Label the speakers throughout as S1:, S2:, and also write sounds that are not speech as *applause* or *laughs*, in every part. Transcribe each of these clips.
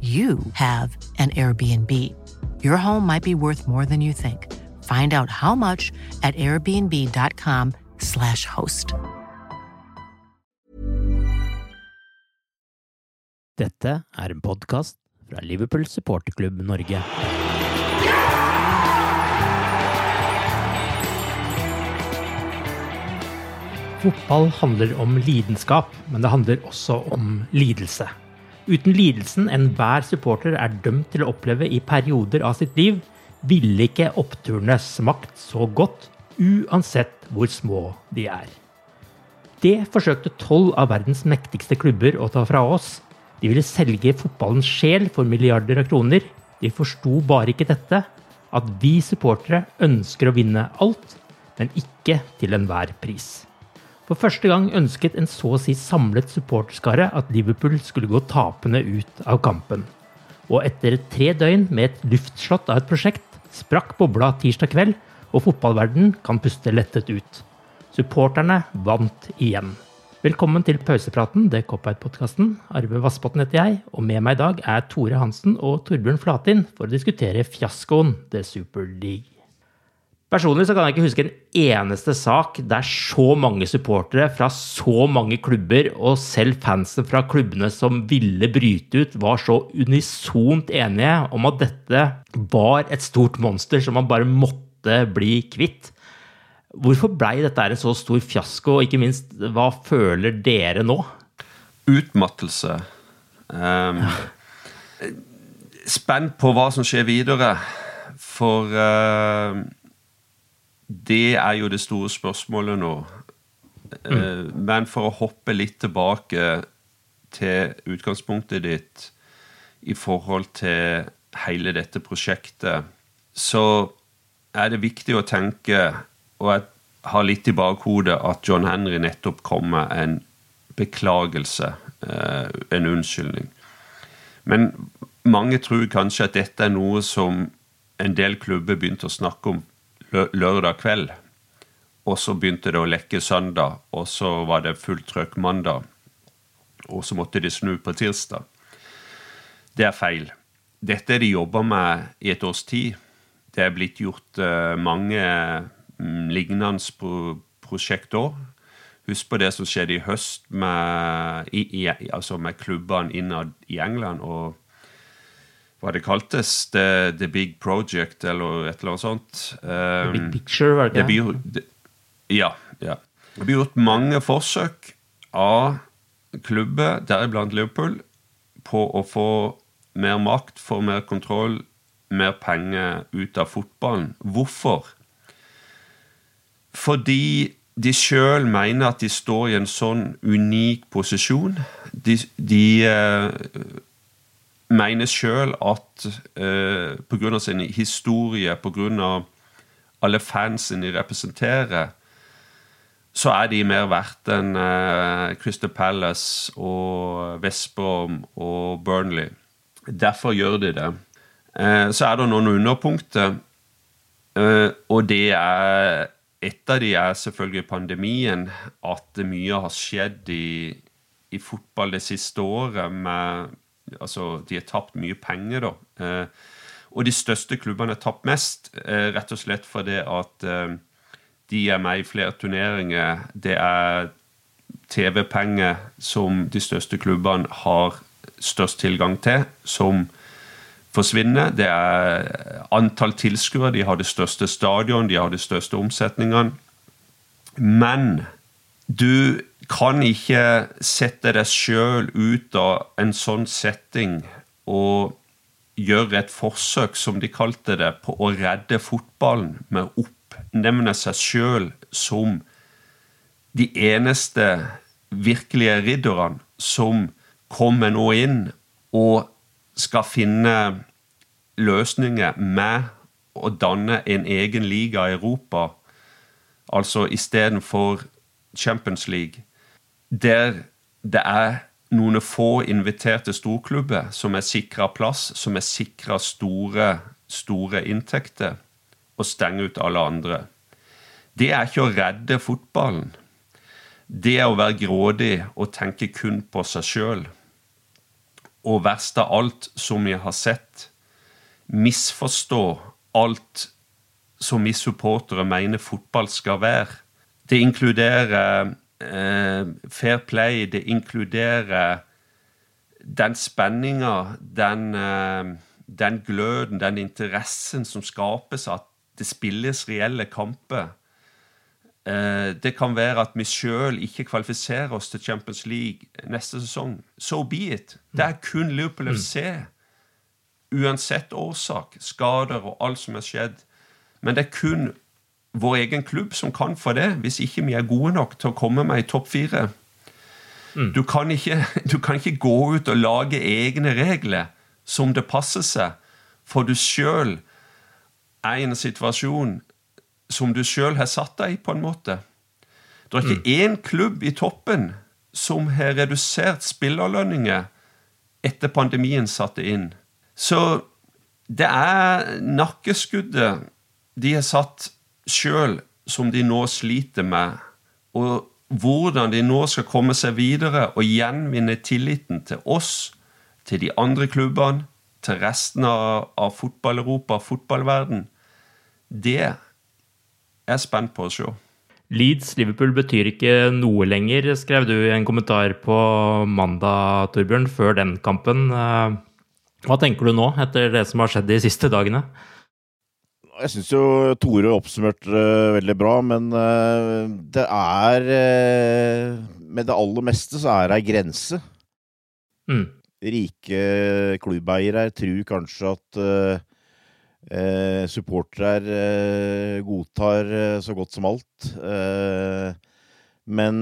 S1: you have an Airbnb. Your home might be worth more than you think. Find out how much at airbnb.com/slash host.
S2: Dette er en podkast fra Liverpool supporterklubb Norge. Fotball handler om lidenskap, men det handler også om lidelse. Uten lidelsen enhver supporter er dømt til å oppleve i perioder av sitt liv, ville ikke oppturene smakt så godt, uansett hvor små de er. Det forsøkte tolv av verdens mektigste klubber å ta fra oss. De ville selge fotballens sjel for milliarder av kroner. De forsto bare ikke dette, at vi supportere ønsker å vinne alt, men ikke til enhver pris. For første gang ønsket en så å si samlet supporterskare at Liverpool skulle gå tapende ut av kampen. Og etter tre døgn med et luftslott av et prosjekt sprakk bobla tirsdag kveld, og fotballverden kan puste lettet ut. Supporterne vant igjen. Velkommen til pausepraten, det Cop-Out-podkasten. Arve Vassbotn heter jeg, og med meg i dag er Tore Hansen og Torbjørn Flatin for å diskutere fiaskoen The Super League. Personlig så kan jeg ikke huske en eneste sak der så mange supportere fra så mange klubber, og selv fansen fra klubbene som ville bryte ut, var så unisont enige om at dette var et stort monster som man bare måtte bli kvitt. Hvorfor blei dette en så stor fiasko, og ikke minst, hva føler dere nå?
S3: Utmattelse. Um, spent på hva som skjer videre. For uh, det er jo det store spørsmålet nå. Mm. Men for å hoppe litt tilbake til utgangspunktet ditt i forhold til hele dette prosjektet, så er det viktig å tenke, og jeg har litt i bakhodet, at John Henry nettopp kom med en beklagelse, eh, en unnskyldning. Men mange tror kanskje at dette er noe som en del klubber begynte å snakke om lørdag kveld. Og så begynte det å lekke søndag, og så var det fullt trøkk mandag. Og så måtte de snu på tirsdag. Det er feil. Dette er de jobba med i et års tid. Det er blitt gjort uh, mange um, lignende pro prosjekter. Husk på det som skjedde i høst med, i, altså med klubbene innad i England. og hva det kaltes. The, the, Big Project, eller et eller annet sånt.
S2: Um, the Big Picture, var det ikke det?
S3: ja. ja. Det blir gjort mange forsøk av klubber, deriblant Liverpool, på å få mer makt, få mer kontroll, mer penger ut av fotballen. Hvorfor? Fordi de sjøl mener at de står i en sånn unik posisjon. De, de uh, mener sjøl at eh, pga. sin historie, pga. alle fansen de representerer, så er de mer verdt enn eh, Crystal Palace og Vestbrom og Burnley. Derfor gjør de det. Eh, så er det noen underpunkter, eh, og det er et av de er selvfølgelig pandemien. At mye har skjedd i, i fotball det siste året. Med, altså, de har tapt mye penger, da. Eh, og de største klubbene har tapt mest, rett og slett fordi at de er med i flere turneringer. Det er TV-penger som de største klubbene har størst tilgang til, som forsvinner. Det er antall tilskuere. De har det største stadion, de har de største omsetningene. Men du kan ikke sette deg sjøl ut av en sånn setting og gjøre et forsøk, som de kalte det, på å redde fotballen med å oppnevne seg sjøl som de eneste virkelige ridderne som kommer nå inn og skal finne løsninger med å danne en egen liga i Europa, altså istedenfor Champions League, der det er noen få inviterte storklubber som er sikra plass, som er sikra store, store inntekter, og stenger ut alle andre. Det er ikke å redde fotballen. Det er å være grådig og tenke kun på seg sjøl. Og verst av alt, som vi har sett, misforstå alt som vi supportere mener fotball skal være. Det inkluderer fair play, det inkluderer den spenninga, den, eh, den, gløden, den interessen som skapes av at det spilles reelle kamper. Eh, det kan være at vi sjøl ikke kvalifiserer oss til Champions League neste sesong. So be it. Det er kun Liverpool FC. Uansett årsak, skader og alt som er skjedd. Men det er kun vår egen klubb som kan for det, hvis ikke vi er gode nok til å komme med i topp fire. Mm. Du, kan ikke, *laughs* du kan ikke gå ut og lage egne regler som det passer seg, for du sjøl er i en situasjon som du sjøl har satt deg i, på en måte. Det er ikke mm. én klubb i toppen som har redusert spillerlønninger etter pandemien satte inn. Så det er nakkeskuddet de har satt sjøl, som de nå sliter med. Og hvordan de nå skal komme seg videre og gjenvinne tilliten til oss, til de andre klubbene, til resten av, av fotball-Europa, fotballverden, det er jeg spent på å se.
S2: Leeds-Liverpool betyr ikke noe lenger, skrev du i en kommentar på mandag, Torbjørn, før den kampen. Hva tenker du nå, etter det som har skjedd de siste dagene?
S4: Jeg syns jo Tore oppsummerte uh, veldig bra, men uh, det er uh, Med det aller meste så er det ei grense. Mm. Rike klubbeiere tror kanskje at uh, supportere godtar så godt som alt. men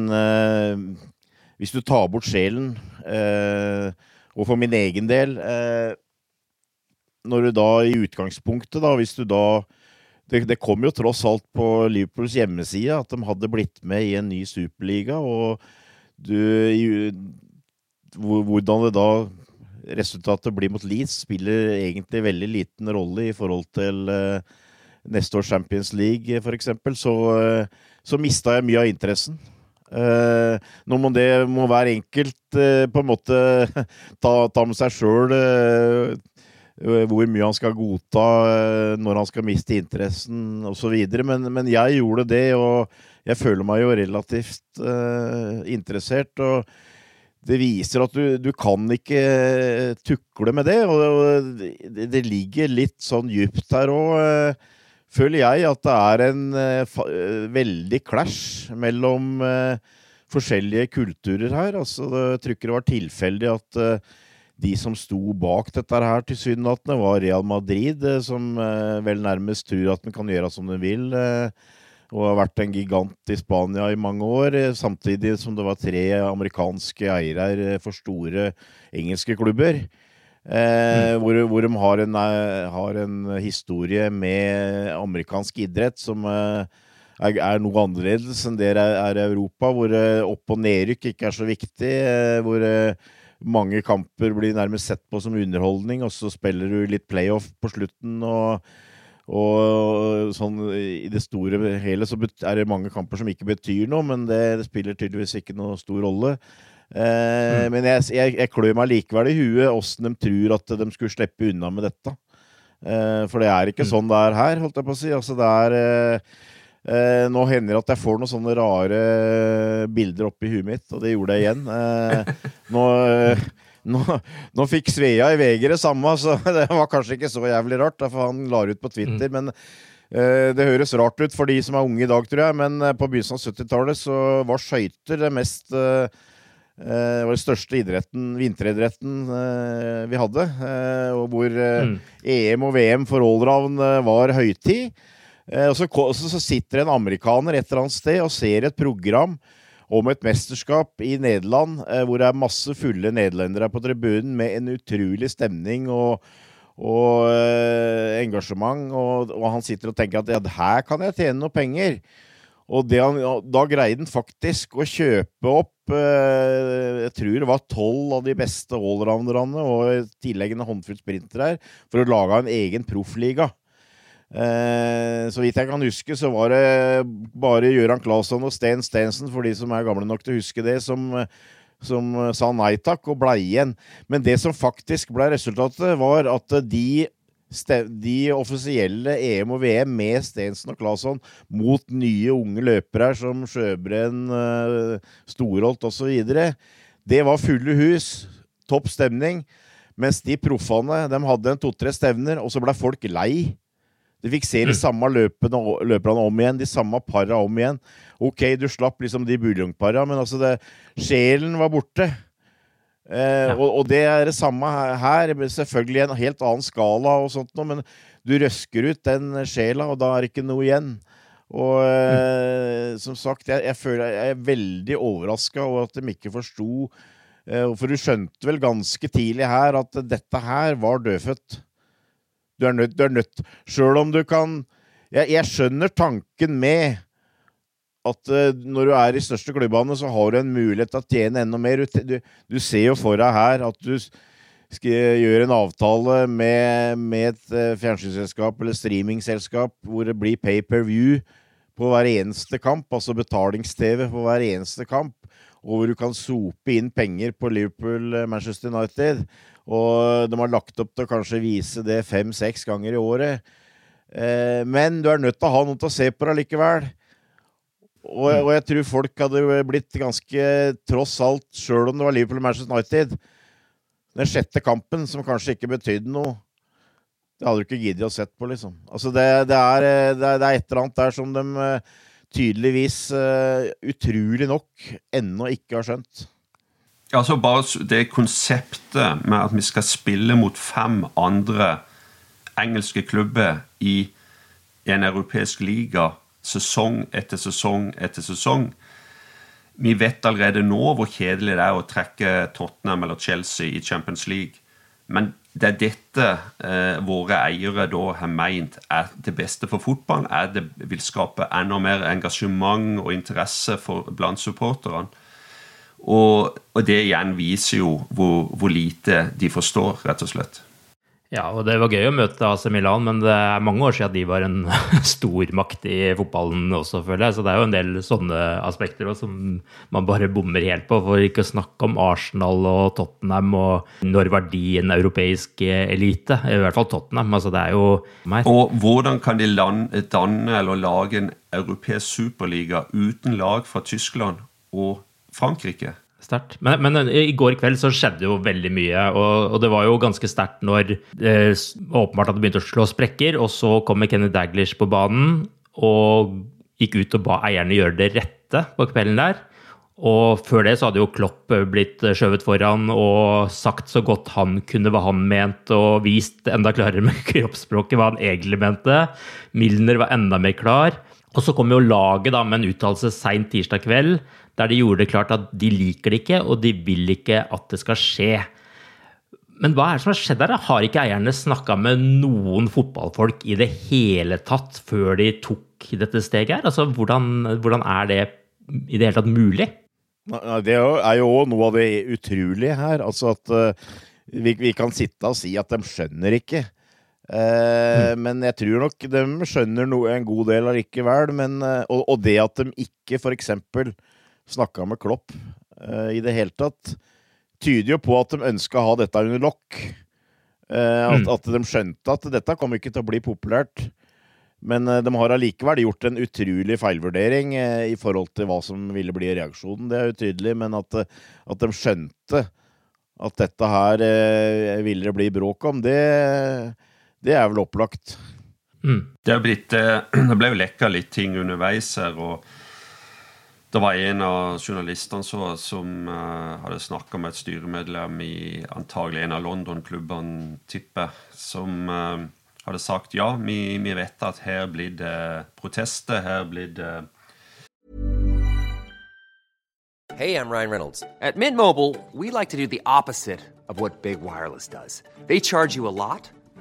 S4: hvis du tar bort sjelen og for min egen del Når du da i utgangspunktet, da, hvis du da det, det, kom jo tross alt på Liverpools hjemmeside at de hadde blitt med i en ny superliga, og du Hvordan det da resultatet blir mot Leeds, spiller egentlig veldig liten rolle i forhold til uh, neste års Champions League, f.eks. Så, uh, så mista jeg mye av interessen. Uh, nå må det må hver enkelt uh, på en måte *laughs* ta, ta med seg sjøl uh, hvor mye han skal godta når han skal miste interessen osv. Men, men jeg gjorde det, og jeg føler meg jo relativt interessert. og det viser at du, du kan ikke tukle med det, og det, det ligger litt sånn djupt her òg føler jeg at det er en uh, veldig clash mellom uh, forskjellige kulturer her. Altså, jeg tror ikke det var tilfeldig at uh, de som sto bak dette her tilsynelatende, var Real Madrid, som vel nærmest tror at den kan gjøre som den vil. og har vært en gigant i Spania i mange år, samtidig som det var tre amerikanske eiere for store engelske klubber. Eh, mm. hvor, hvor, de har en, eh, har en, historie med amerikansk idrett som eh, er, er, noe annerledes enn det er, i Europa, hvor eh, opp- og nedrykk ikke er så viktig. Eh, hvor, eh, mange kamper blir nærmest sett på som underholdning, og så spiller du litt playoff på slutten. og og sånn i det store hele så er det mange kamper som ikke betyr noe, men det, spiller tydeligvis ikke noe stor rolle. Eh, mm. Men jeg, jeg, jeg klør meg likevel i huet åssen de tror at de skulle slippe unna med dette. Eh, for det er ikke mm. sånn det er her, holdt jeg på å si. Altså, det er eh, Eh, nå hender det at jeg får noen sånne rare bilder oppi huet mitt, og det gjorde jeg igjen. Eh, *laughs* nå, eh, nå, nå, fikk Svea i VG det samme, så *laughs* det var kanskje ikke så jævlig rart. For han la ut på Twitter. Mm. Men eh, det høres rart ut for de som er unge i dag, tror jeg. Men eh, på begynnelsen av 70-tallet så var skøyter det mest eh, var den største idretten, vinteridretten vi hadde. og hvor mm. EM og VM for allround var høytid. Eh, og så, så, sitter en amerikaner et eller annet sted og ser et program om et mesterskap i Nederland eh, hvor det er masse fulle nederlendere på tribunen med en utrolig stemning og, og eh, engasjement. Og, og, han sitter og tenker at ja, her kan jeg tjene noe penger. Og han, da greide han faktisk å kjøpe opp eh, Jeg tror det var tolv av de beste allrounderne og i tillegg en håndfull sprintere her for å lage en egen proffliga. Eh, så vidt jeg kan huske, så var det bare Gøran Claesson og Sten Stensen, for de som er gamle nok til å huske det, som, som sa nei takk og blei igjen. Men det som faktisk ble resultatet, var at de, de offisielle EM og VM med Stensen og Claesson mot nye unge løpere som Sjøbrenn, eh, Storholt osv., det var fulle hus. Topp stemning. Mens de proffene de hadde en to-tre stevner, og så ble folk lei. Du fikk se de mm. samme løpene, løperne om igjen, de samme para om igjen. Ok, du slapp liksom de buljongpara, men altså det, sjelen var borte. Eh, ja. og, og, det er det samme her. Selvfølgelig en helt annen skala og sånt noe, men du røsker ut den sjela, og da er det ikke noe igjen. Og eh, mm. som sagt, jeg, jeg, føler jeg er veldig overraska over at de ikke forsto eh, For du skjønte vel ganske tidlig her at dette her var dødfødt. Du er nødt, du er nødt. Sjøl om du kan jeg, jeg, skjønner tanken med at uh, når du er i største klubbene, så har du en mulighet til å tjene enda mer. Du, du, ser jo for deg her at du skal gjøre en avtale med, med et uh, fjernsynsselskap eller streamingselskap hvor det blir pay per view på hver eneste kamp, altså betalings-TV på hver eneste kamp, og hvor du kan sope inn penger på Liverpool-Manchester eh, United. Og de har lagt opp til å kanskje vise det fem-seks ganger i året. Eh, men du er nødt til å ha noe til å se på det likevel. Og, og, jeg tror folk hadde blitt ganske, tross alt, sjøl om det var Liverpool Manchester United Den sjette kampen, som kanskje ikke betydde noe, det hadde du ikke giddet å sett på, liksom. Altså, det, det, er, det, er, det er et eller annet der som de eh, tydeligvis, utrolig nok, ennå ikke har skjønt.
S3: Altså bare det konseptet med at vi skal spille mot fem andre engelske klubber i en europeisk liga sesong etter sesong etter sesong. Vi vet allerede nå hvor kjedelig det er å trekke Tottenham eller Chelsea i Champions League. Men det er dette eh, våre eiere da har meint er det beste for fotballen. Er det vil skape enda mer engasjement og interesse for, blant supporterne. Og, og, det igjen viser jo hvor, hvor, lite de forstår, rett og slett.
S2: Ja, og det var gøy å møte AC Milan, men det er mange år siden de var en *laughs* stormakt i fotballen også, føler jeg. Så det er jo en del sånne aspekter også, som man bare bommer helt på. For ikke å snakke om Arsenal og Tottenham, og når var de en europeisk elite? I hvert fall Tottenham. altså det er jo
S3: mer. Og hvordan kan de danne eller lage en europeisk superliga uten lag fra Tyskland og Frankrike.
S2: Sterkt. Men, men, i går kveld så skjedde jo veldig mye, og, og det var jo ganske sterkt når eh, åpenbart at det begynte å slå sprekker, og så kommer Kenny Daglish på banen og gikk ut og ba eierne gjøre det rette på kvelden der. Og før det så hadde jo Klopp blitt skjøvet foran og sagt så godt han kunne hva han mente, og vist enda klarere *laughs* med kroppsspråket hva han egentlig mente. Milner var enda mer klar. Og så kom jo laget da med en uttalelse seint tirsdag kveld der de gjorde det klart at de liker det ikke, og de vil ikke at det skal skje. Men hva er det som har skjedd her? Har ikke eierne snakka med noen fotballfolk i det hele tatt før de tok dette steget her? Altså, hvordan, hvordan er det i det hele tatt mulig?
S4: Det er jo òg noe av det utrolige her. Altså at uh, vi, vi, kan sitte og si at de skjønner ikke. Uh, mm. Men jeg tror nok de skjønner noe, en god del allikevel. Men, uh, og, og, det at de ikke f.eks. snakka med Klopp i det hele tatt, tyder jo på at de ønska å ha dette under lokk. At, mm. at de skjønte at dette kom ikke til å bli populært. Men eh, de har allikevel gjort en utrolig feilvurdering eh, i forhold til hva som ville bli reaksjonen. Det er jo tydelig, men at, eh, at de skjønte at dette her ville det bli bråk om, det, det er vel opplagt.
S3: Mm. Det, blitt, *clears throat* det, ble jo lekka litt ting underveis her. og det var en av journalistene så, som uh, hadde snakka med et styremedlem i antagelig en av London-klubbene, tipper, som uh, hadde sagt ja, vi, vi vet at her blir det protester, her blir det
S5: Hey, I'm Ryan Reynolds. At Mint Mobile, we like to do the opposite of what Big Wireless does. They charge you a lot,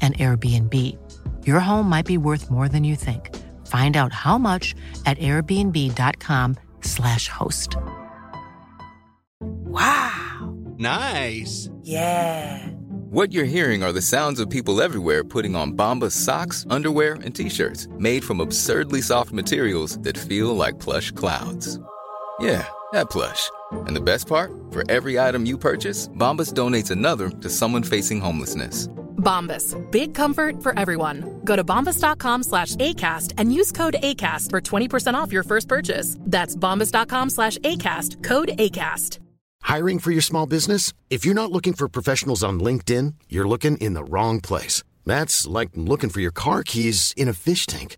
S1: an Airbnb. Your home might be worth more than you think. Find out how much at airbnb.com/slash host.
S6: Wow. Nice.
S7: Yeah. What you're hearing are the sounds of people everywhere putting on Bombas socks, underwear, and t-shirts made from absurdly soft materials that feel like plush clouds. Yeah, that plush. And the best part? For every item you purchase, Bombas donates another to someone facing homelessness.
S8: Bombas. Big comfort for everyone. Go to bombas.com slash ACAST and use code ACAST for 20% off your first purchase. That's bombas.com slash ACAST. Code ACAST.
S9: Hiring for your small business? If you're not looking for professionals on LinkedIn, you're looking in the wrong place. That's like looking for your car keys in a fish tank.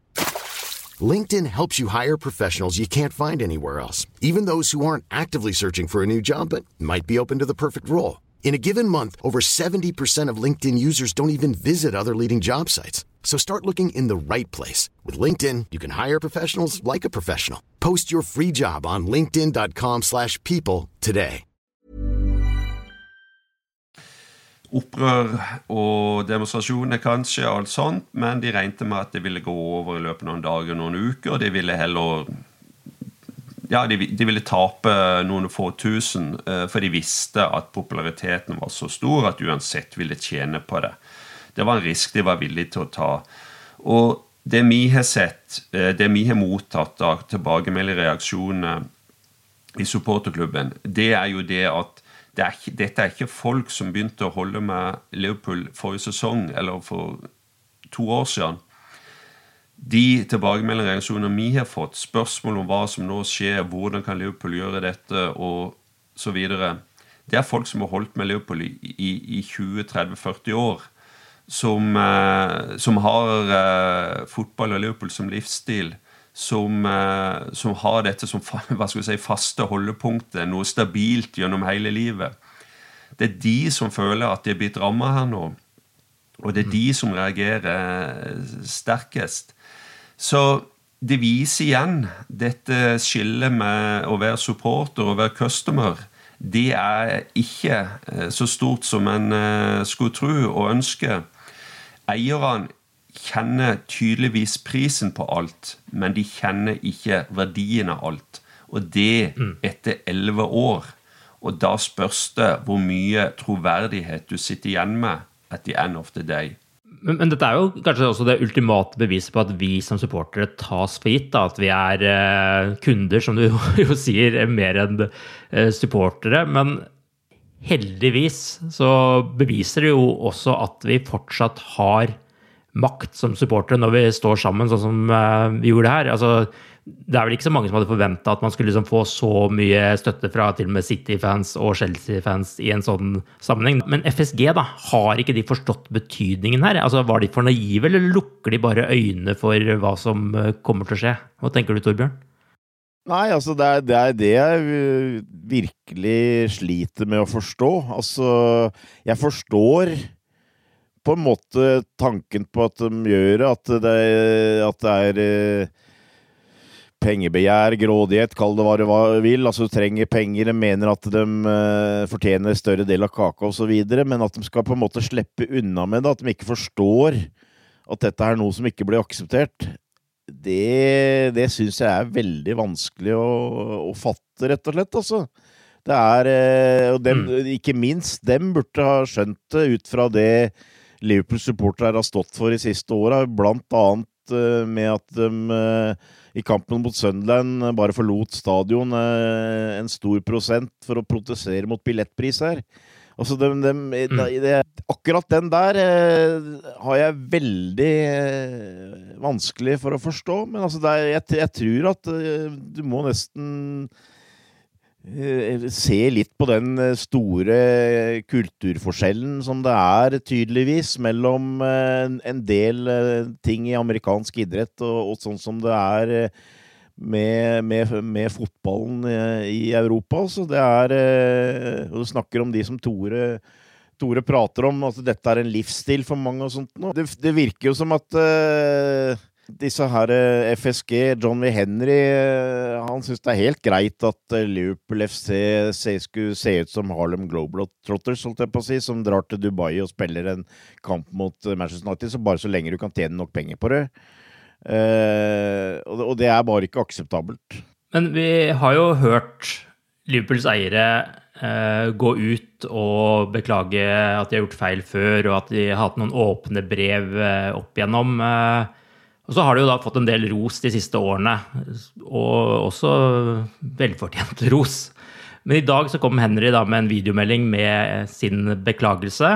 S9: LinkedIn helps you hire professionals you can't find anywhere else, even those who aren't actively searching for a new job but might be open to the perfect role. In a given month, over 70% of LinkedIn users don't even visit other leading job sites. So start looking in the right place. With LinkedIn, you can hire professionals like a professional. Post your free job on linkedin.com slash people today.
S3: Opprør og demonstrasjoner kanskje, alt sånt, men de regnet med at det ville gå over i løpet av noen dager, noen uker, og de ville heller ja, de, de, ville tape noen få tusen, eh, for de visste at populariteten var så stor at uansett ville tjene på det. Det var en risk de var villige til å ta. Og det vi har sett, eh, det vi har mottatt av tilbakemeldte reaksjoner i supporterklubben, det er jo det at det er dette er ikke folk som begynte å holde med Liverpool forrige sesong eller for to år siden de tilbakemeldingene vi har fått, spørsmål om hva som nå skjer, hvordan kan Liverpool gjøre dette, og så videre Det er folk som har holdt med Liverpool i, i, i 20-30-40 år. Som, eh, som har eh, fotball og Liverpool som livsstil. Som, eh, som, har dette som *laughs* si, faste holdepunktet, noe stabilt gjennom hele livet. Det er de som føler at de er blitt ramma her nå. Og det er de som reagerer sterkest. Så det viser igjen dette skillet med å være supporter og være customer. det er ikke eh, så stort som en eh, skulle tro og ønske. Eierne kjenner tydeligvis prisen på alt, men de kjenner ikke verdien av alt. Og det etter elleve år. Og da spørs det hvor mye troverdighet du sitter igjen med at the end of the day.
S2: Men, men, dette er jo kanskje også det ultimate beviset på at vi som supportere tas for gitt. Da, at vi er eh, kunder, som du *laughs* jo sier, mer enn eh, supportere. Men heldigvis så beviser det jo også at vi fortsatt har makt som supportere når vi står sammen, sånn som eh, vi gjorde her. Altså, det er vel ikke så mange som hadde forventa at man skulle liksom få så mye støtte fra til og med City-fans og Chelsea-fans i en sånn sammenheng. Men FSG, da, har ikke de forstått betydningen her? Altså, Var de for naive, eller lukker de bare øynene for hva som eh, kommer til å skje? Hva tenker du, Torbjørn?
S4: Nei, altså det er, det er, det jeg virkelig sliter med å forstå. Altså, jeg forstår på en måte tanken på at de gjør at det, at det er eh, pengebegjær, grådighet, kall det hva du vil. Altså, du trenger penger, de mener at de uh, fortjener en større del av kaka osv., men at de skal på en måte slippe unna med det, at de ikke forstår at dette er noe som ikke blir akseptert, det, det syns jeg er veldig vanskelig å, å, fatte, rett og slett, altså. Det er uh, Og dem, mm. ikke minst dem burde ha skjønt det ut fra det Liverpool-supportere har stått for de siste åra, blant annet uh, med at de i kampen mot Sunderland bare forlot stadion eh, en stor prosent for å protestere mot billettpris her. Altså, de, de, mm. det, akkurat den der eh, har jeg veldig eh, vanskelig for å forstå. Men altså, er, jeg, jeg, tror at eh, du må nesten Eh, se litt på den eh, store kulturforskjellen som det er tydeligvis mellom eh, en del ting i amerikansk idrett og, og sånn som det er med, med, med fotballen i Europa. Så det er du snakker om de som Tore, Tore prater om, at dette er en livsstil for mange og sånt. Det, det virker jo som at disse her eh, FSG, John V. Henry, eh, han syns det er helt greit at eh, Liverpool FC skulle se ut som Harlem Globetrotters, holdt jeg på å si, som drar til Dubai og spiller en kamp mot Manchester United, så bare så lenge du kan tjene nok penger på det. og det er bare ikke akseptabelt.
S2: Men vi har jo hørt Liverpools eiere gå ut og beklage at de har gjort feil før, og at de har hatt noen åpne brev opp igjennom. Og så har det jo da fått en del ros de siste årene, og også velfortjent *laughs* ros. Men i dag så kom Henry da med en videomelding med sin beklagelse.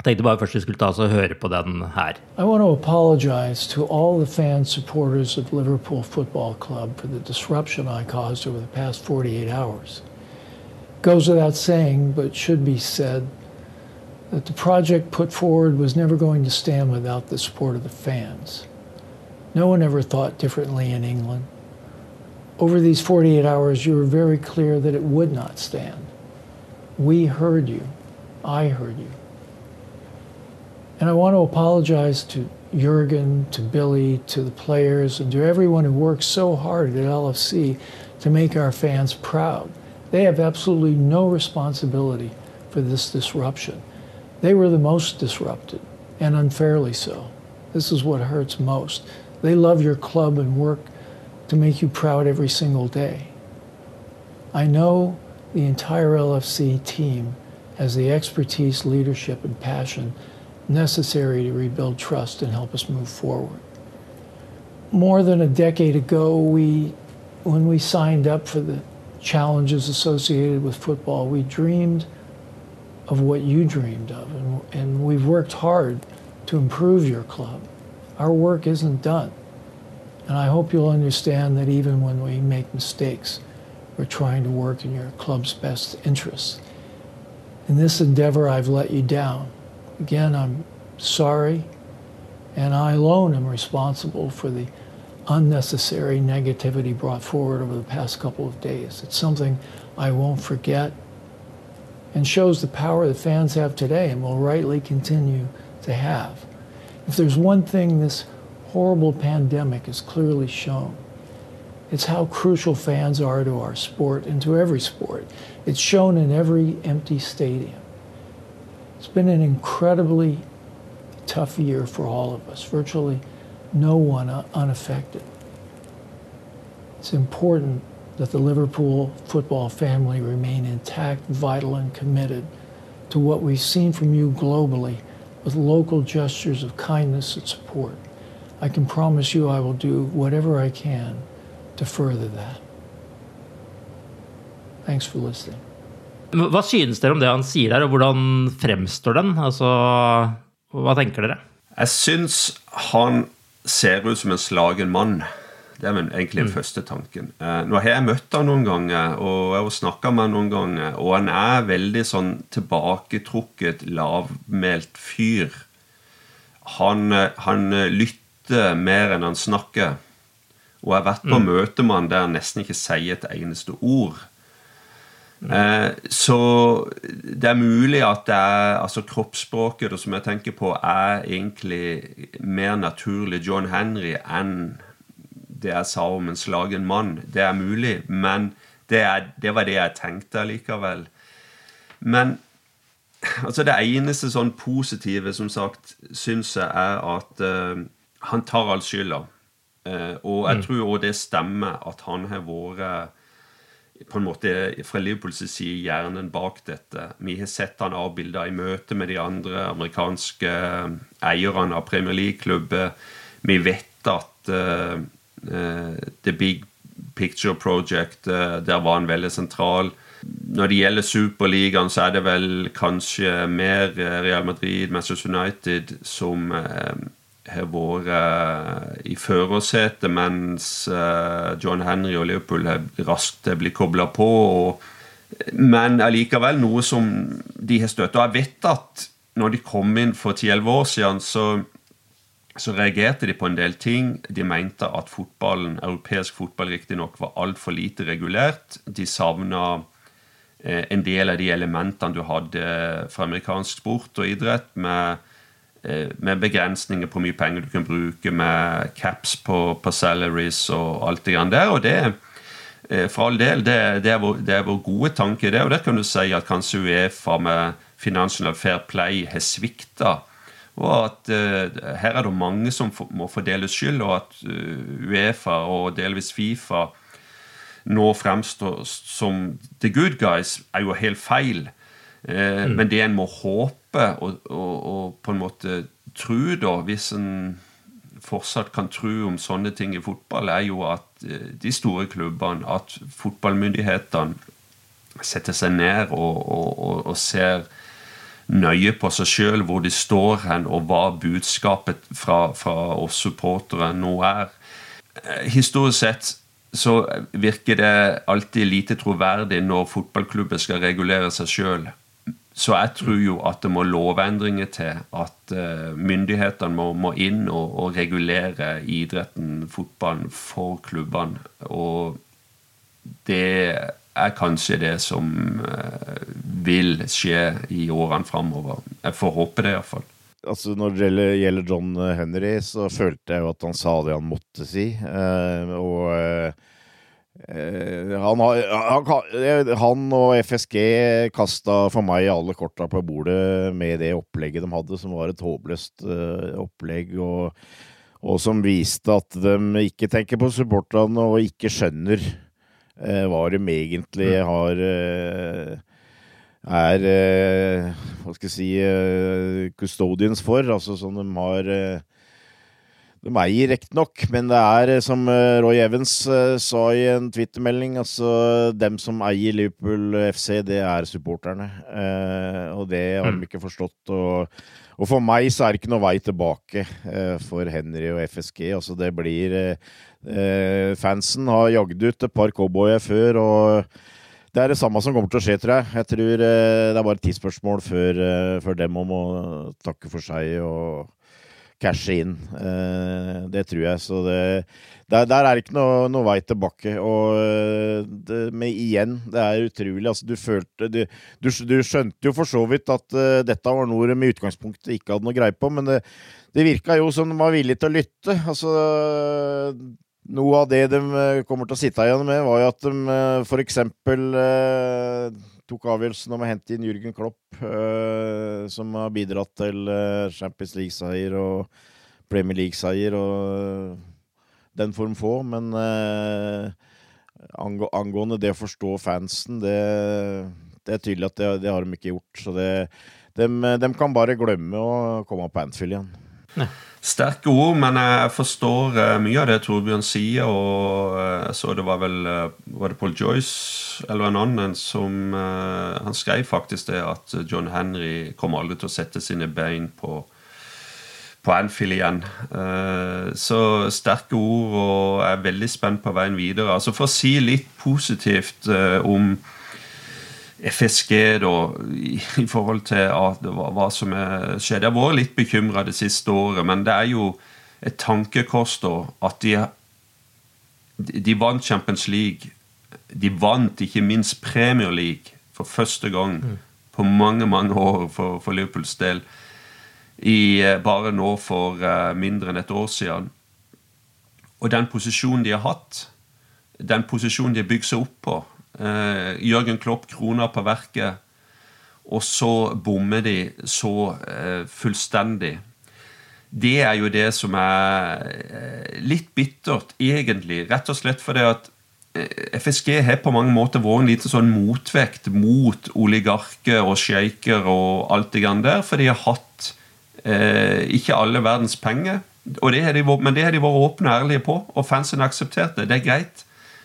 S2: Jeg tenkte bare først vi skulle ta oss og høre på den her.
S10: I want to apologize to all the fans, supporters of Liverpool Football Club for the disruption I caused over the past 48 hours. Goes without saying, but should be said, that the project put forward was never going to stand without the support of the fans. No one ever thought differently in England. Over these 48 hours, you were very clear that it would not stand. We heard you. I heard you. And I want to apologize to Jurgen, to Billy, to the players, and to everyone who worked so hard at LFC to make our fans proud. They have absolutely no responsibility for this disruption. They were the most disrupted, and unfairly so. This is what hurts most. They love your club and work to make you proud every single day. I know the entire LFC team has the expertise, leadership, and passion necessary to rebuild trust and help us move forward. More than a decade ago, we, when we signed up for the challenges associated with football, we dreamed of what you dreamed of, and, and we've worked hard to improve your club our work isn't done. And I hope you'll understand that even when we make mistakes, we're trying to work in your club's best interests. In this endeavor, I've let you down. Again, I'm sorry, and I alone am responsible for the unnecessary negativity brought forward over the past couple of days. It's something I won't forget and shows the power the fans have today and will rightly continue to have. If there's one thing this horrible pandemic has clearly shown, It's how crucial fans are to our sport and to every sport. It's shown in every empty stadium. It's been an incredibly tough year for all of us, virtually no one unaffected. It's important that the Liverpool football family remain intact, vital, and committed to what we've seen from you globally with local gestures of kindness and support. I can promise you I will do whatever I can to further that. Thanks for listening.
S2: Hva synes dere om det han sier der, og hvordan fremstår den? Altså, hva tenker dere?
S3: Jeg syns han ser ut som en slagen mann. Det er egentlig den mm. første tanken. Eh, nå har jeg møtt han noen ganger, og jeg har snakka med han noen ganger, og han er veldig sånn tilbaketrukket, lavmælt fyr. Han, eh, han lytter mer enn han snakker. Og jeg har vært på mm. møte med han der han nesten ikke sier et eneste ord. Eh, så det er mulig at det er, altså kroppsspråket som jeg tenker på, er egentlig mer naturlig John Henry enn det jeg sa om en slagen mann. Det er mulig, men det, er, det var det jeg tenkte likevel. Men altså det eneste sånn positive, som sagt, syns jeg er at uh, han tar all skylda. Uh, og jeg mm. tror òg det stemmer at han har vært på en måte fra Liverpools side hjernen bak dette. Vi har sett han avbilda i møte med de andre amerikanske eierne av Premier League-klubber. Vi vet at uh, The Big Picture Project, uh, der var han veldig sentral. Når det gjelder Superligaen, så er det vel kanskje mer Real Madrid, Manchester United, som har vært i førersetet, mens John Henry og Liverpool har raskt blitt kobla på. Men allikevel noe som de har støtta. Jeg vet at når de kom inn for 10-11 år siden, så, så, reagerte de på en del ting. De mente at fotballen, europeisk fotball riktignok var altfor lite regulert. De savna uh, en del av de elementene du hadde fra amerikansk sport og idrett. med Eh, med begrensninger på hvor mye penger du kan bruke, med caps på, på salaries og alt det grann der. Og det, eh, for all del, det, det, er vår, det, er vår, gode tanke, det. Og der kan du si at kanskje Uefa med Financial Fair Play har svikta. Og at uh, her er det mange som må fordele skyld, og at uh, Uefa og delvis Fifa nå fremstår som the good guys, er jo helt feil. Uh, mm. Men det en må håpe og, og, og, på en måte tro, da, hvis en fortsatt kan tro om sånne ting i fotball, er jo at de store klubbene, at fotballmyndighetene setter seg ned og, og ser nøye på seg sjøl, hvor de står hen, og hva budskapet fra, fra oss supportere nå er. Eh, historisk sett så virker det alltid lite troverdig når fotballklubben skal regulere seg sjøl. Så jeg tror jo at det må lovendringer til. At uh, myndighetene må, må, inn og, og, regulere idretten, fotballen, for klubbene. Og det er kanskje det som uh, vil skje i årene framover. Jeg får håpe det, iallfall.
S4: Altså, når det gjelder John Henry, så følte jeg jo at han sa det han måtte si. Uh, og Eh, han, han, han, og FSG kasta for meg alle korta på bordet med det opplegget de hadde, som var et håpløst opplegg, og, og, som viste at de ikke tenker på supporterne og ikke skjønner hva de egentlig mm. har uh, er Hva skal jeg si custodians for, altså sånn de har de eier riktignok, men det er eh, som eh, Roy Evans eh, sa i en twittermelding, altså dem som eier Liverpool FC, det er supporterne. og det har de mm. ikke forstått. Og, og, for meg så er det ikke noe vei tilbake for Henry og FSG. Altså det blir Fansen har jagd ut et par cowboyer før, og det er det samme som kommer til å skje, tror jeg. Jeg tror det er bare et tidsspørsmål før, før dem om å takke for seg og cashe inn. Eh, det tror jeg. Så det, der, der, er det ikke noe, noe vei tilbake. Og eh, det, men igjen, det er utrolig. Altså, du følte du, du, du, skjønte jo for så vidt at uh, dette var noe de i utgangspunktet ikke hadde noe greie på, men det, det virka jo som de var villige til å lytte. Altså noe av det de kommer til å sitte igjen med, var jo at de f.eks. Eh, tok avgjørelsen om å hente inn Jürgen Klopp, eh, som har bidratt til eh, Champions League-seier og Premier League-seier og den form få. Men eh, angå, angående det å forstå fansen, det, det er tydelig at det, det, har de ikke gjort. Så det, de, de kan bare glemme å komme på Anfield igjen.
S3: Sterke ord, men jeg forstår uh, mye av det Torbjørn sier. Og uh, jeg så det var vel uh, Var det Paul Joyce eller en annen som Han skrev faktisk det at John Henry kommer aldri til å sette sine bein på på Anfield igjen. Så sterke ord, og jeg er veldig spent på veien videre. Altså For å si litt positivt om FSG da, i, i forhold til at hva, hva som er skjedd. Jeg har vært litt bekymra det siste året, men det er jo et tankekors da, at de, de vant Champions League. De vant ikke minst Premier League for første gang mm. på mange, mange år for, for Liverpools del. I, eh, bare nå for uh, mindre enn et år siden. Og den posisjonen de har hatt, den posisjonen de har bygd seg opp på Uh, Jørgen Klopp kroner på verket, og så bommer de så eh, fullstendig. Det er jo det som er uh, litt bittert, egentlig. Rett og slett fordi at FSG har på mange måter vært en liten sånn motvekt mot oligarker og sjeiker og alt det grann der, for de har hatt ikke alle verdens penger. Det de, men det har de vært åpne og ærlige på, og fansen har akseptert det. Det er greit.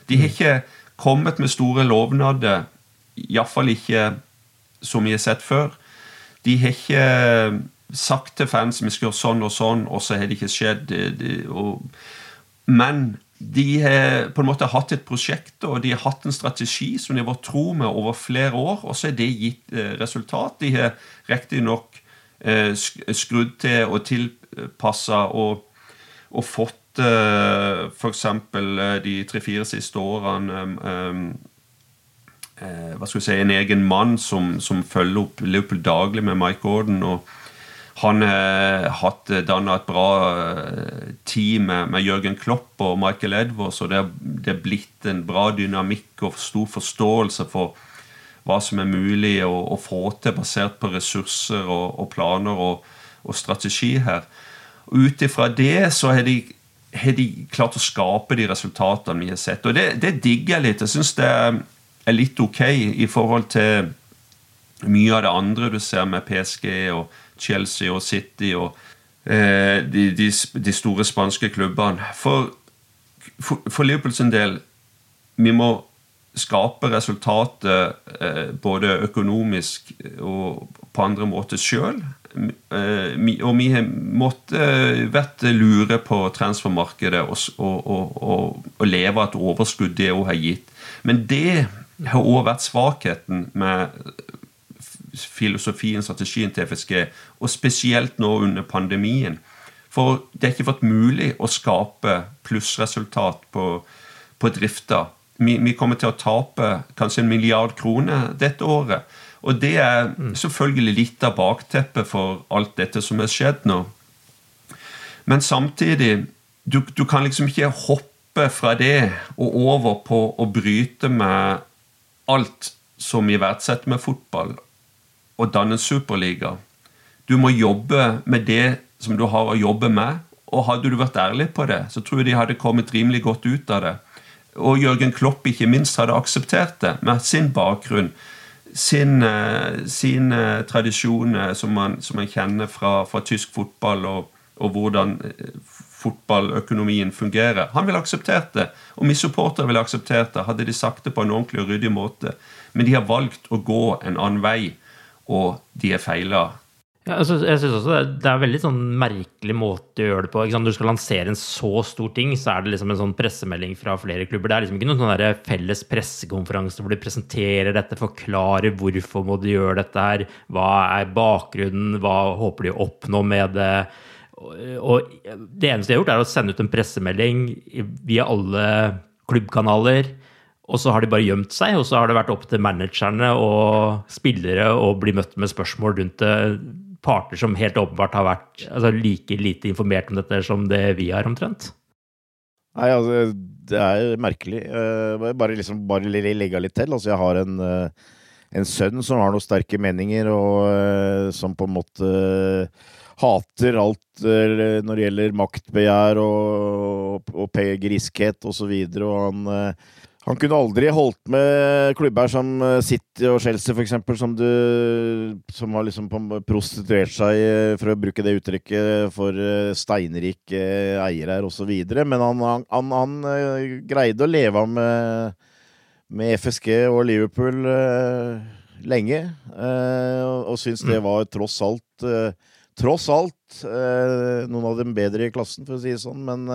S3: De har ikke kommet med store lovnader. Iallfall ikke som vi har sett før. De har ikke sagt til fans vi skal gjøre sånn og sånn, og så har det ikke skjedd. men de har på en måte hatt et prosjekt og de har hatt en strategi som de har vært tro med over flere år, og så har det gitt eh, resultat. De har riktignok eh, skrudd til og tilpassa og, og fått uh, f.eks. Uh, de tre-fire siste årene uh, hva skal vi si, En egen mann som, som følger opp Liverpool daglig med Mike Gordon. og han har hatt danna et bra team med, med Jørgen Klopp og Michael Edwards, og det er blitt en bra dynamikk og stor forståelse for hva som er mulig å, å få til basert på ressurser og, og planer og, og, strategi her. Ut ifra det så har de har de klart å skape de resultatene vi har sett. Og det, det digger jeg litt. Jeg syns det er litt ok i forhold til mye av det andre du ser med PSG og Chelsea og City og eh, de, de, de, store spanske klubbene. For, for, for Liverpool del vi må skape resultatet eh, både økonomisk og på andre måter sjøl. Eh, og vi har måttet eh, vært lure på transfermarkedet og, og, og, og leve av et overskudd det òg har gitt. Men det har òg vært svakheten med filosofien, strategien til FSG, og spesielt nå under pandemien. For det er ikke fått mulig å skape plussresultat på, på drifta. Vi, vi kommer til å tape kanskje en milliard kroner dette året. Og det er selvfølgelig litt av bakteppet for alt dette som har skjedd nå. Men samtidig du, du, kan liksom ikke hoppe fra det og over på å bryte med alt som vi verdsetter med fotball, og danne superliga. Du må jobbe med det som du har å jobbe med. Og hadde du vært ærlig på det, så tror jeg de hadde kommet rimelig godt ut av det. Og Jørgen Klopp ikke minst hadde akseptert det med sin bakgrunn sin, sine sin eh, tradisjon eh, som man, som man, kjenner fra, fra tysk fotball, og, og, hvordan fotballøkonomien fungerer. Han ville akseptert det, og vi supportere ville akseptert det, hadde de sagt det på en ordentlig og ryddig måte. Men de har valgt å gå en annen vei, og de er feila
S2: ja, altså, jeg synes også det er, det er en veldig sånn merkelig måte å gjøre det på. Når du skal lansere en så stor ting, så er det liksom en sånn pressemelding fra flere klubber. Det er liksom ikke noen sånn felles pressekonferanse hvor de presenterer dette, forklarer hvorfor må de gjøre dette her, hva er bakgrunnen, hva håper de å oppnå med det. Og det eneste de har gjort, er å sende ut en pressemelding via alle klubbkanaler. Og så har de bare gjemt seg, og så har det vært opp til managerne og spillere å bli møtt med spørsmål rundt det parter som helt åpenbart har vært altså, like lite informert om dette som det vi har, omtrent?
S4: Nei, altså, det er merkelig. Uh, bare liksom, bare legge litt til. Altså, jeg har en, uh, en sønn som har noen sterke meninger, og uh, som på en måte hater alt når det gjelder maktbegjær og, og, og griskhet osv. Og, så videre, og han han kunne aldri holdt med klubber som eh, City og Chelsea, f.eks., som, som har liksom prostituert seg, eh, for å bruke det uttrykket, for eh, steinrike eiere osv. Men han, han, han, greide å leve av med, med FSG og Liverpool lenge, og, og syntes det mm. var tross alt Tross alt noen av dem bedre i klassen, for å si det sånn, men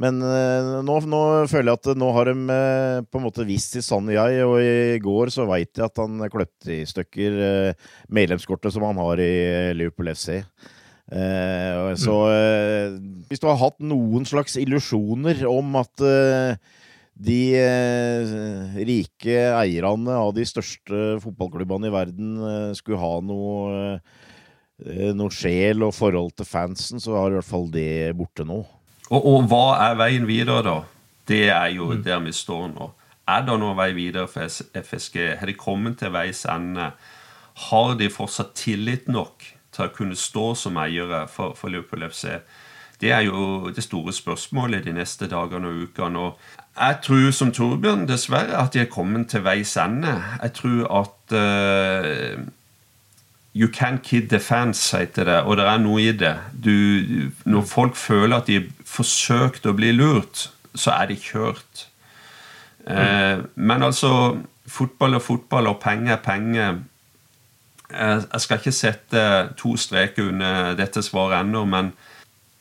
S4: men uh, nå, nå, føler jeg at nå har de uh, på en måte vist sitt sanne jeg, og i går så veit jeg at han kløpte i stykker uh, medlemskortet som han har i Liverpool FC. så hvis du har hatt noen slags illusjoner om at de rike eierne av de største fotballklubbene i verden skulle ha noe, noe sjel og forhold til fansen, så har i hvert fall det borte nå.
S3: Og, og, hva er veien videre, da? Det er jo mm. der vi står nå. Er det noen vei videre for FSG? Har de kommet til veis ende? Har de fortsatt tillit nok til å kunne stå som eiere for, for Liverpool FC? Det er jo det store spørsmålet de neste dagene og ukene. Og jeg tror som Torbjørn dessverre at de er kommet til veis ende. Jeg tror at uh, You can kid the fans, heter det, og det er noe i det. Du, når folk føler at de har forsøkt å bli lurt, så er de kjørt. Mm. men altså Fotball er fotball, og penger er penger. Eh, jeg skal ikke sette to streker under dette svaret ennå, men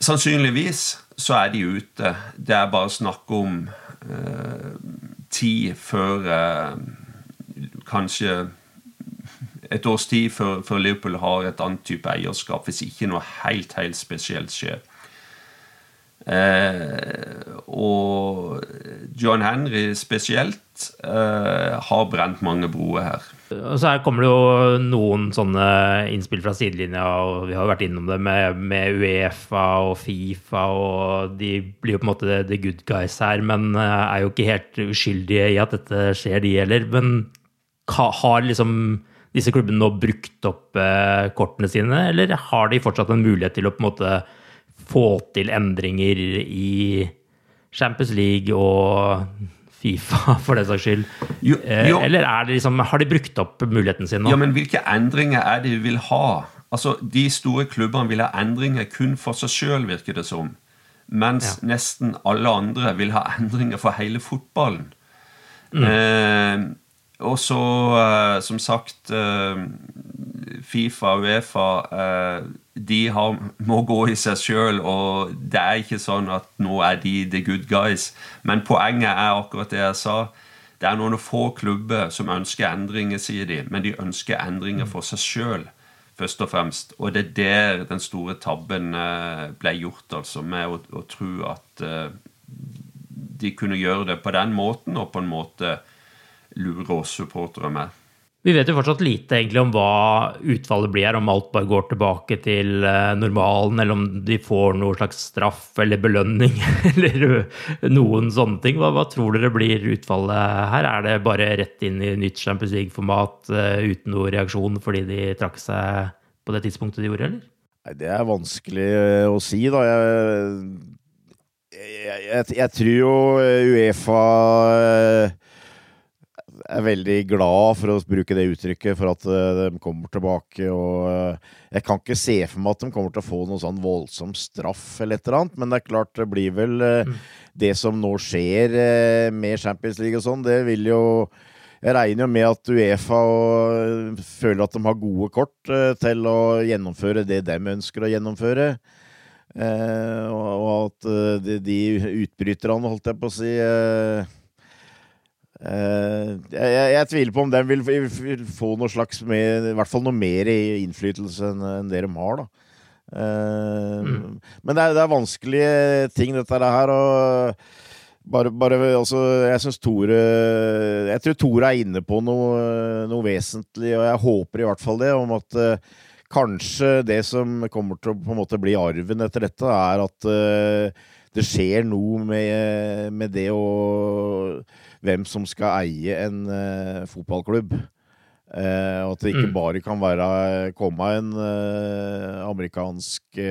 S3: sannsynligvis så er de ute. Det er bare snakk om eh, tid før eh, kanskje et års tid før, før, Liverpool har et annet type eierskap, hvis ikke noe helt, helt spesielt skjer. Eh, og John Henry spesielt eh, har brent mange broer her.
S2: Og så her kommer det jo noen sånne innspill fra sidelinja, og vi har jo vært innom det med, med, Uefa og Fifa, og de blir jo på en måte the good guys her, men eh, er jo ikke helt uskyldige i at dette skjer, de heller. Men har liksom disse klubbene nå brukt opp kortene sine, eller har de fortsatt en mulighet til å på en måte få til endringer i Champions League og Fifa, *laughs* for den saks skyld? Jo, eh, jo. Eller liksom, har de brukt opp muligheten sin nå?
S3: Ja, men hvilke endringer er det de vil ha? Altså, De store klubbene vil ha endringer kun for seg sjøl, virker det som. Mens ja. nesten alle andre vil ha endringer for hele fotballen. Mm. Eh, og så, eh, som sagt eh, Fifa og Uefa uh, de har, må gå i seg sjøl, og det er ikke sånn at nå er de the good guys. Men poenget er akkurat det jeg sa. Det er noen få klubber som ønsker endringer, sier de, men de ønsker endringer for seg sjøl, først og fremst. Og det er der den store tabben ble gjort, altså, med å, å tro at de kunne gjøre det på den måten, og på en måte lure oss supportere med.
S2: Vi vet jo fortsatt lite egentlig om hva utfallet blir, om alt bare går tilbake til eh, normalen, eller om de får noe slags straff eller belønning *laughs* eller noen sånne ting. Hva, hva, tror dere blir utfallet her? Er det bare rett inn i nytt Champions League-format uh, uten noe reaksjon fordi de trakk seg på det tidspunktet de gjorde, eller?
S4: Nei, Det er vanskelig eh, å si, da. Jeg, jeg, jeg, jeg tror jo Uefa er veldig glad, for å bruke det uttrykket, for at uh, de kommer tilbake. Og uh, jeg kan ikke se for meg at de kommer til å få noen sånn voldsom straff eller et eller annet, men det er klart det blir vel uh, mm. det som nå skjer med Champions League og sånn, det vil jo jeg regner jo med at Uefa føler at de har gode kort til å gjennomføre det de ønsker å gjennomføre. og at de, de utbryterne, holdt jeg på å si Uh, jeg, jeg, tviler på om den vil, vil, få noe slags med, i hvert fall noe mer innflytelse enn, en det de har. da. Uh, mm. Men det er, det er, vanskelige ting, dette her. og bare, bare altså, Jeg syns Tore Jeg tror Tore er inne på noe, noe, vesentlig, og jeg håper i hvert fall det, om at uh, kanskje det som kommer til å på en måte bli arven etter dette, er at det skjer noe med, med det å Hvem som skal eie en uh, fotballklubb. Uh, og at det ikke mm. bare kan være komme en uh, amerikansk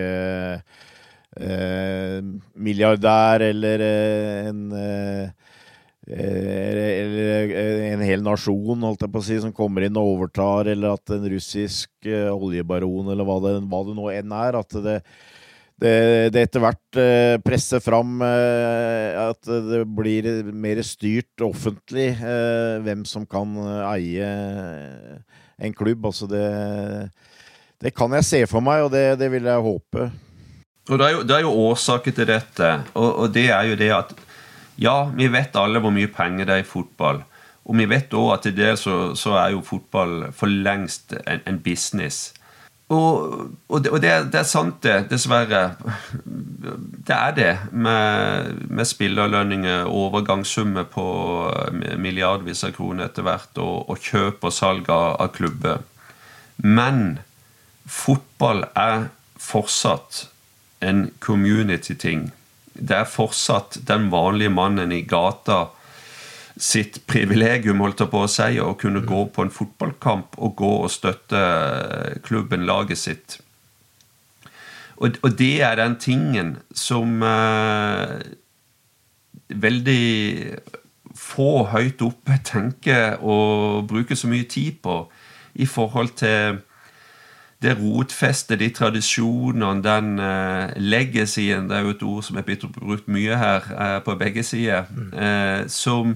S4: milliardær eller en eller en hel nasjon holdt jeg på å si, som kommer inn og overtar, eller at en russisk oljebaron, eller hva det, hva det nå enn er. At det, det, det etter hvert eh, presser fram eh, at det blir mer styrt offentlig eh, hvem som kan eie en klubb. Altså det, det kan jeg se for meg, og det, det vil jeg håpe.
S3: Og det er jo, det er jo årsaker til dette, og, og, det er jo det at ja, vi vet alle hvor mye penger det er i fotball. Og vi vet òg at til dels så, så, er jo fotball for lengst en, en business. Og, og, det, og det, det, er sant, det. Dessverre. Det er det med, med spillerlønninger, overgangssummer på milliardvis av kroner etter hvert, og, og kjøp og salg av, av klubber. Men fotball er fortsatt en community-ting. Det er fortsatt den vanlige mannen i gata sitt privilegium, holdt på å si, å kunne gå på en fotballkamp og gå og støtte klubben, laget sitt. Og, og det er den tingen som eh, veldig få høyt oppe *laughs* tenker og bruker så mye tid på i forhold til det rotfestet, de tradisjonene, den uh, legacyen Det er jo et ord som er blitt brukt mye her uh, på begge sider. Uh, som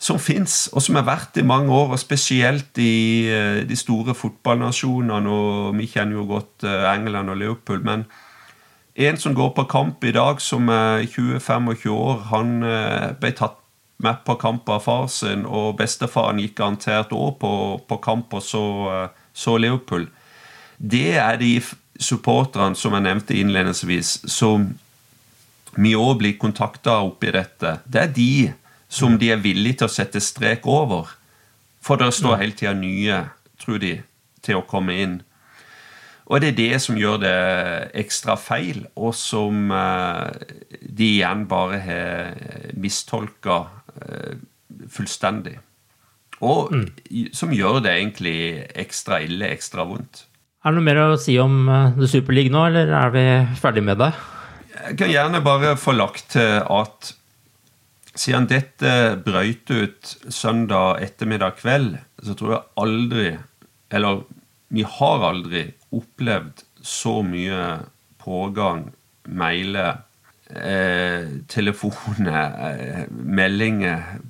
S3: som fins, og som har vært i mange år, og spesielt i uh, de store fotballnasjonene. og Vi kjenner jo godt uh, England og Liverpool. Men en som går på kamp i dag, som er 20-25 år, han uh, ble tatt med på kamp av far sin, og bestefaren gikk garantert òg på, på, kamp og så, så Liverpool. Det er de supporterne som jeg nevnte innledningsvis, som vi òg blir kontakta oppi dette. Det er de som de er villige til å sette strek over. For det står hele tida nye, tror de, til å komme inn. Og det er det som gjør det ekstra feil, og som uh, de igjen bare har mistolka uh, fullstendig. Og mm. som gjør det egentlig ekstra ille, ekstra vondt.
S2: Er det noe mer å si om uh, The Super League nå, eller er vi ferdig med det?
S3: Jeg kan gjerne bare få lagt til at siden dette brøyt ut søndag ettermiddag kveld, så tror jeg aldri Eller vi har aldri opplevd så mye pågang, mailer, eh, telefoner, eh, meldinger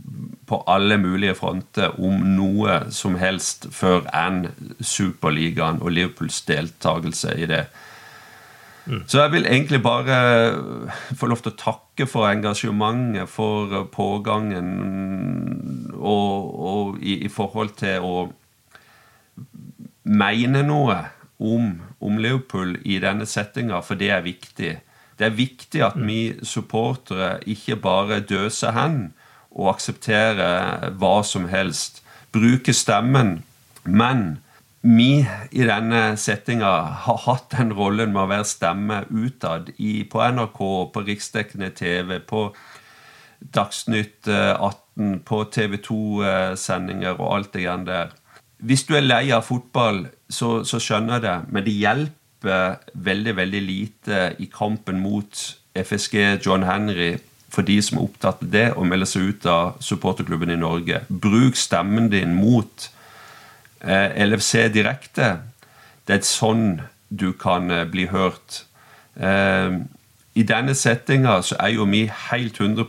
S3: på alle mulige fronter om noe som helst før enn Superligaen og Liverpools deltakelse i det. Mm. Så jeg vil egentlig bare få lov til å takke for engasjementet, for pågangen, og, og i, i, forhold til å mene noe om, om Liverpool i denne settinga, for det er viktig. Det er viktig at mm. vi supportere ikke bare døser hen og aksepterer hva som helst. Bruker stemmen, men vi i denne settinga har hatt den rollen med å være stemme utad på NRK, på riksdekkende TV, på Dagsnytt 18, eh, på TV 2-sendinger og alt det igjen der. Hvis du er lei av fotball, så, så skjønner jeg det, men det hjelper veldig, veldig lite i kampen mot FSG John Henry for de som er opptatt av det, å melde seg ut av supporterklubben i Norge. Bruk stemmen din mot Eh, LFC direkte. Det er sånn du kan eh, bli hørt. Eh, I denne settinga så er jo vi helt 100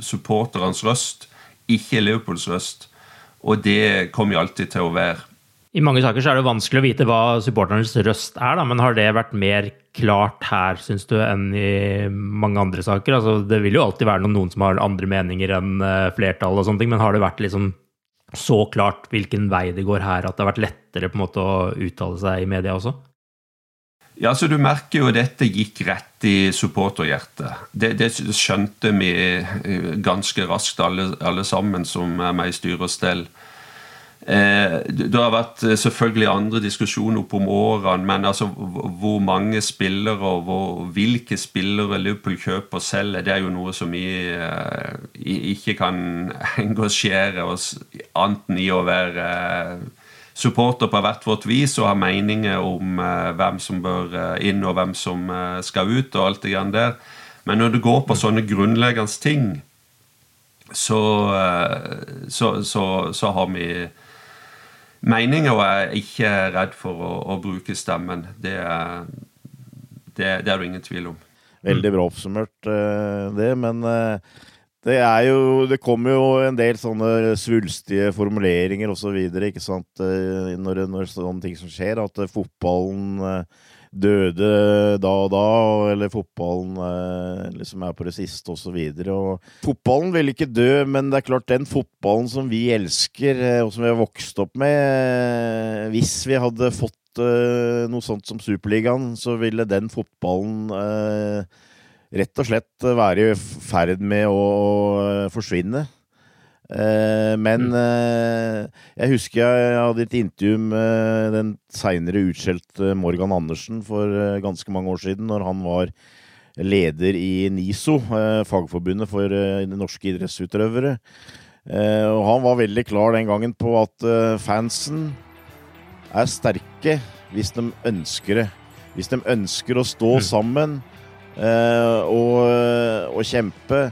S3: supporterens røst, ikke Leopolds røst. Og det kommer jo alltid til å være.
S2: I mange saker så er det vanskelig å vite hva supporternes røst er, da, men har det vært mer klart her, syns du, enn i mange andre saker? Altså, det vil jo alltid være noen, som har andre meninger enn flertallet, men har det vært liksom så klart hvilken vei det går her, at det har vært lettere på en måte å uttale seg i media også?
S3: Ja, så Du merker jo at dette gikk rett i supporterhjertet. Det, det skjønte vi eh, ganske raskt, alle, alle, sammen som er med i styre og stell. Eh, det har vært eh, selvfølgelig andre diskusjoner opp om årene, men altså hvor mange spillere og hvor, hvilke spillere Liverpool kjøper og selger, det er jo noe som vi eh, ikke kan *laughs* engasjere oss annet enn i å være supporter på hvert vårt vis og ha meninger om hvem som bør inn og hvem som skal ut og alt det grann der. Men når det går på sånne grunnleggende ting, så, så, så, så har vi meninger og er ikke redd for å, å bruke stemmen. Det er, det, det er det ingen tvil om.
S4: Veldig bra oppsummert, eh, det. Men eh, det er jo Det kommer jo en del sånne svulstige formuleringer osv. Så eh, når, når sånne ting som skjer. At fotballen døde da og da, eller fotballen liksom er på det siste osv. Fotballen vil ikke dø, men det er klart den fotballen som vi elsker, eh, og som vi har vokst opp med eh, Hvis vi hadde fått noe sånt som Superligaen, så ville den fotballen rett og slett være i ferd med å forsvinne. Eh, men mm. eh, jeg husker jeg hadde et intervju med den seinere utskjelte Morgan Andersen for eh, ganske mange år siden, når han var leder i NISO, fagforbundet for norske idrettsutøvere. Og han var veldig klar den gangen på at fansen er sterke hvis de ønsker det. Hvis de ønsker å stå mm. sammen og, og kjempe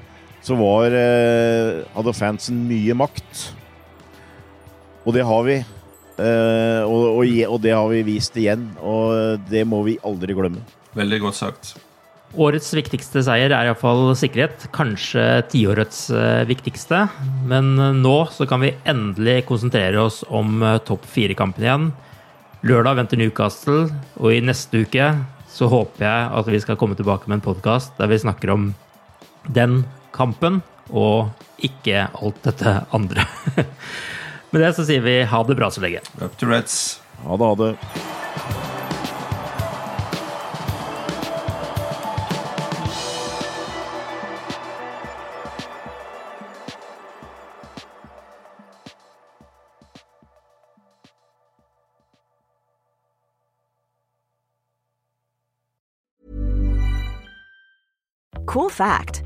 S4: så var, eh, hadde fansen mye makt. Og det har vi. Eh, og, og, og, det har vi vist igjen, og det må vi aldri glemme.
S3: Veldig godt sagt.
S2: Årets viktigste seier er iallfall sikkerhet. Kanskje tiårets eh, viktigste. Men nå så kan vi endelig konsentrere oss om topp fire-kampen igjen. Lørdag venter Newcastle, og i neste uke så håper jeg at vi skal komme tilbake med en podkast der vi snakker om den kampen, og ikke alt dette andre. *laughs* Med det så sier vi ha det bra så lenge.
S3: Up to Reds.
S4: Ha det, ha det.
S11: Cool fact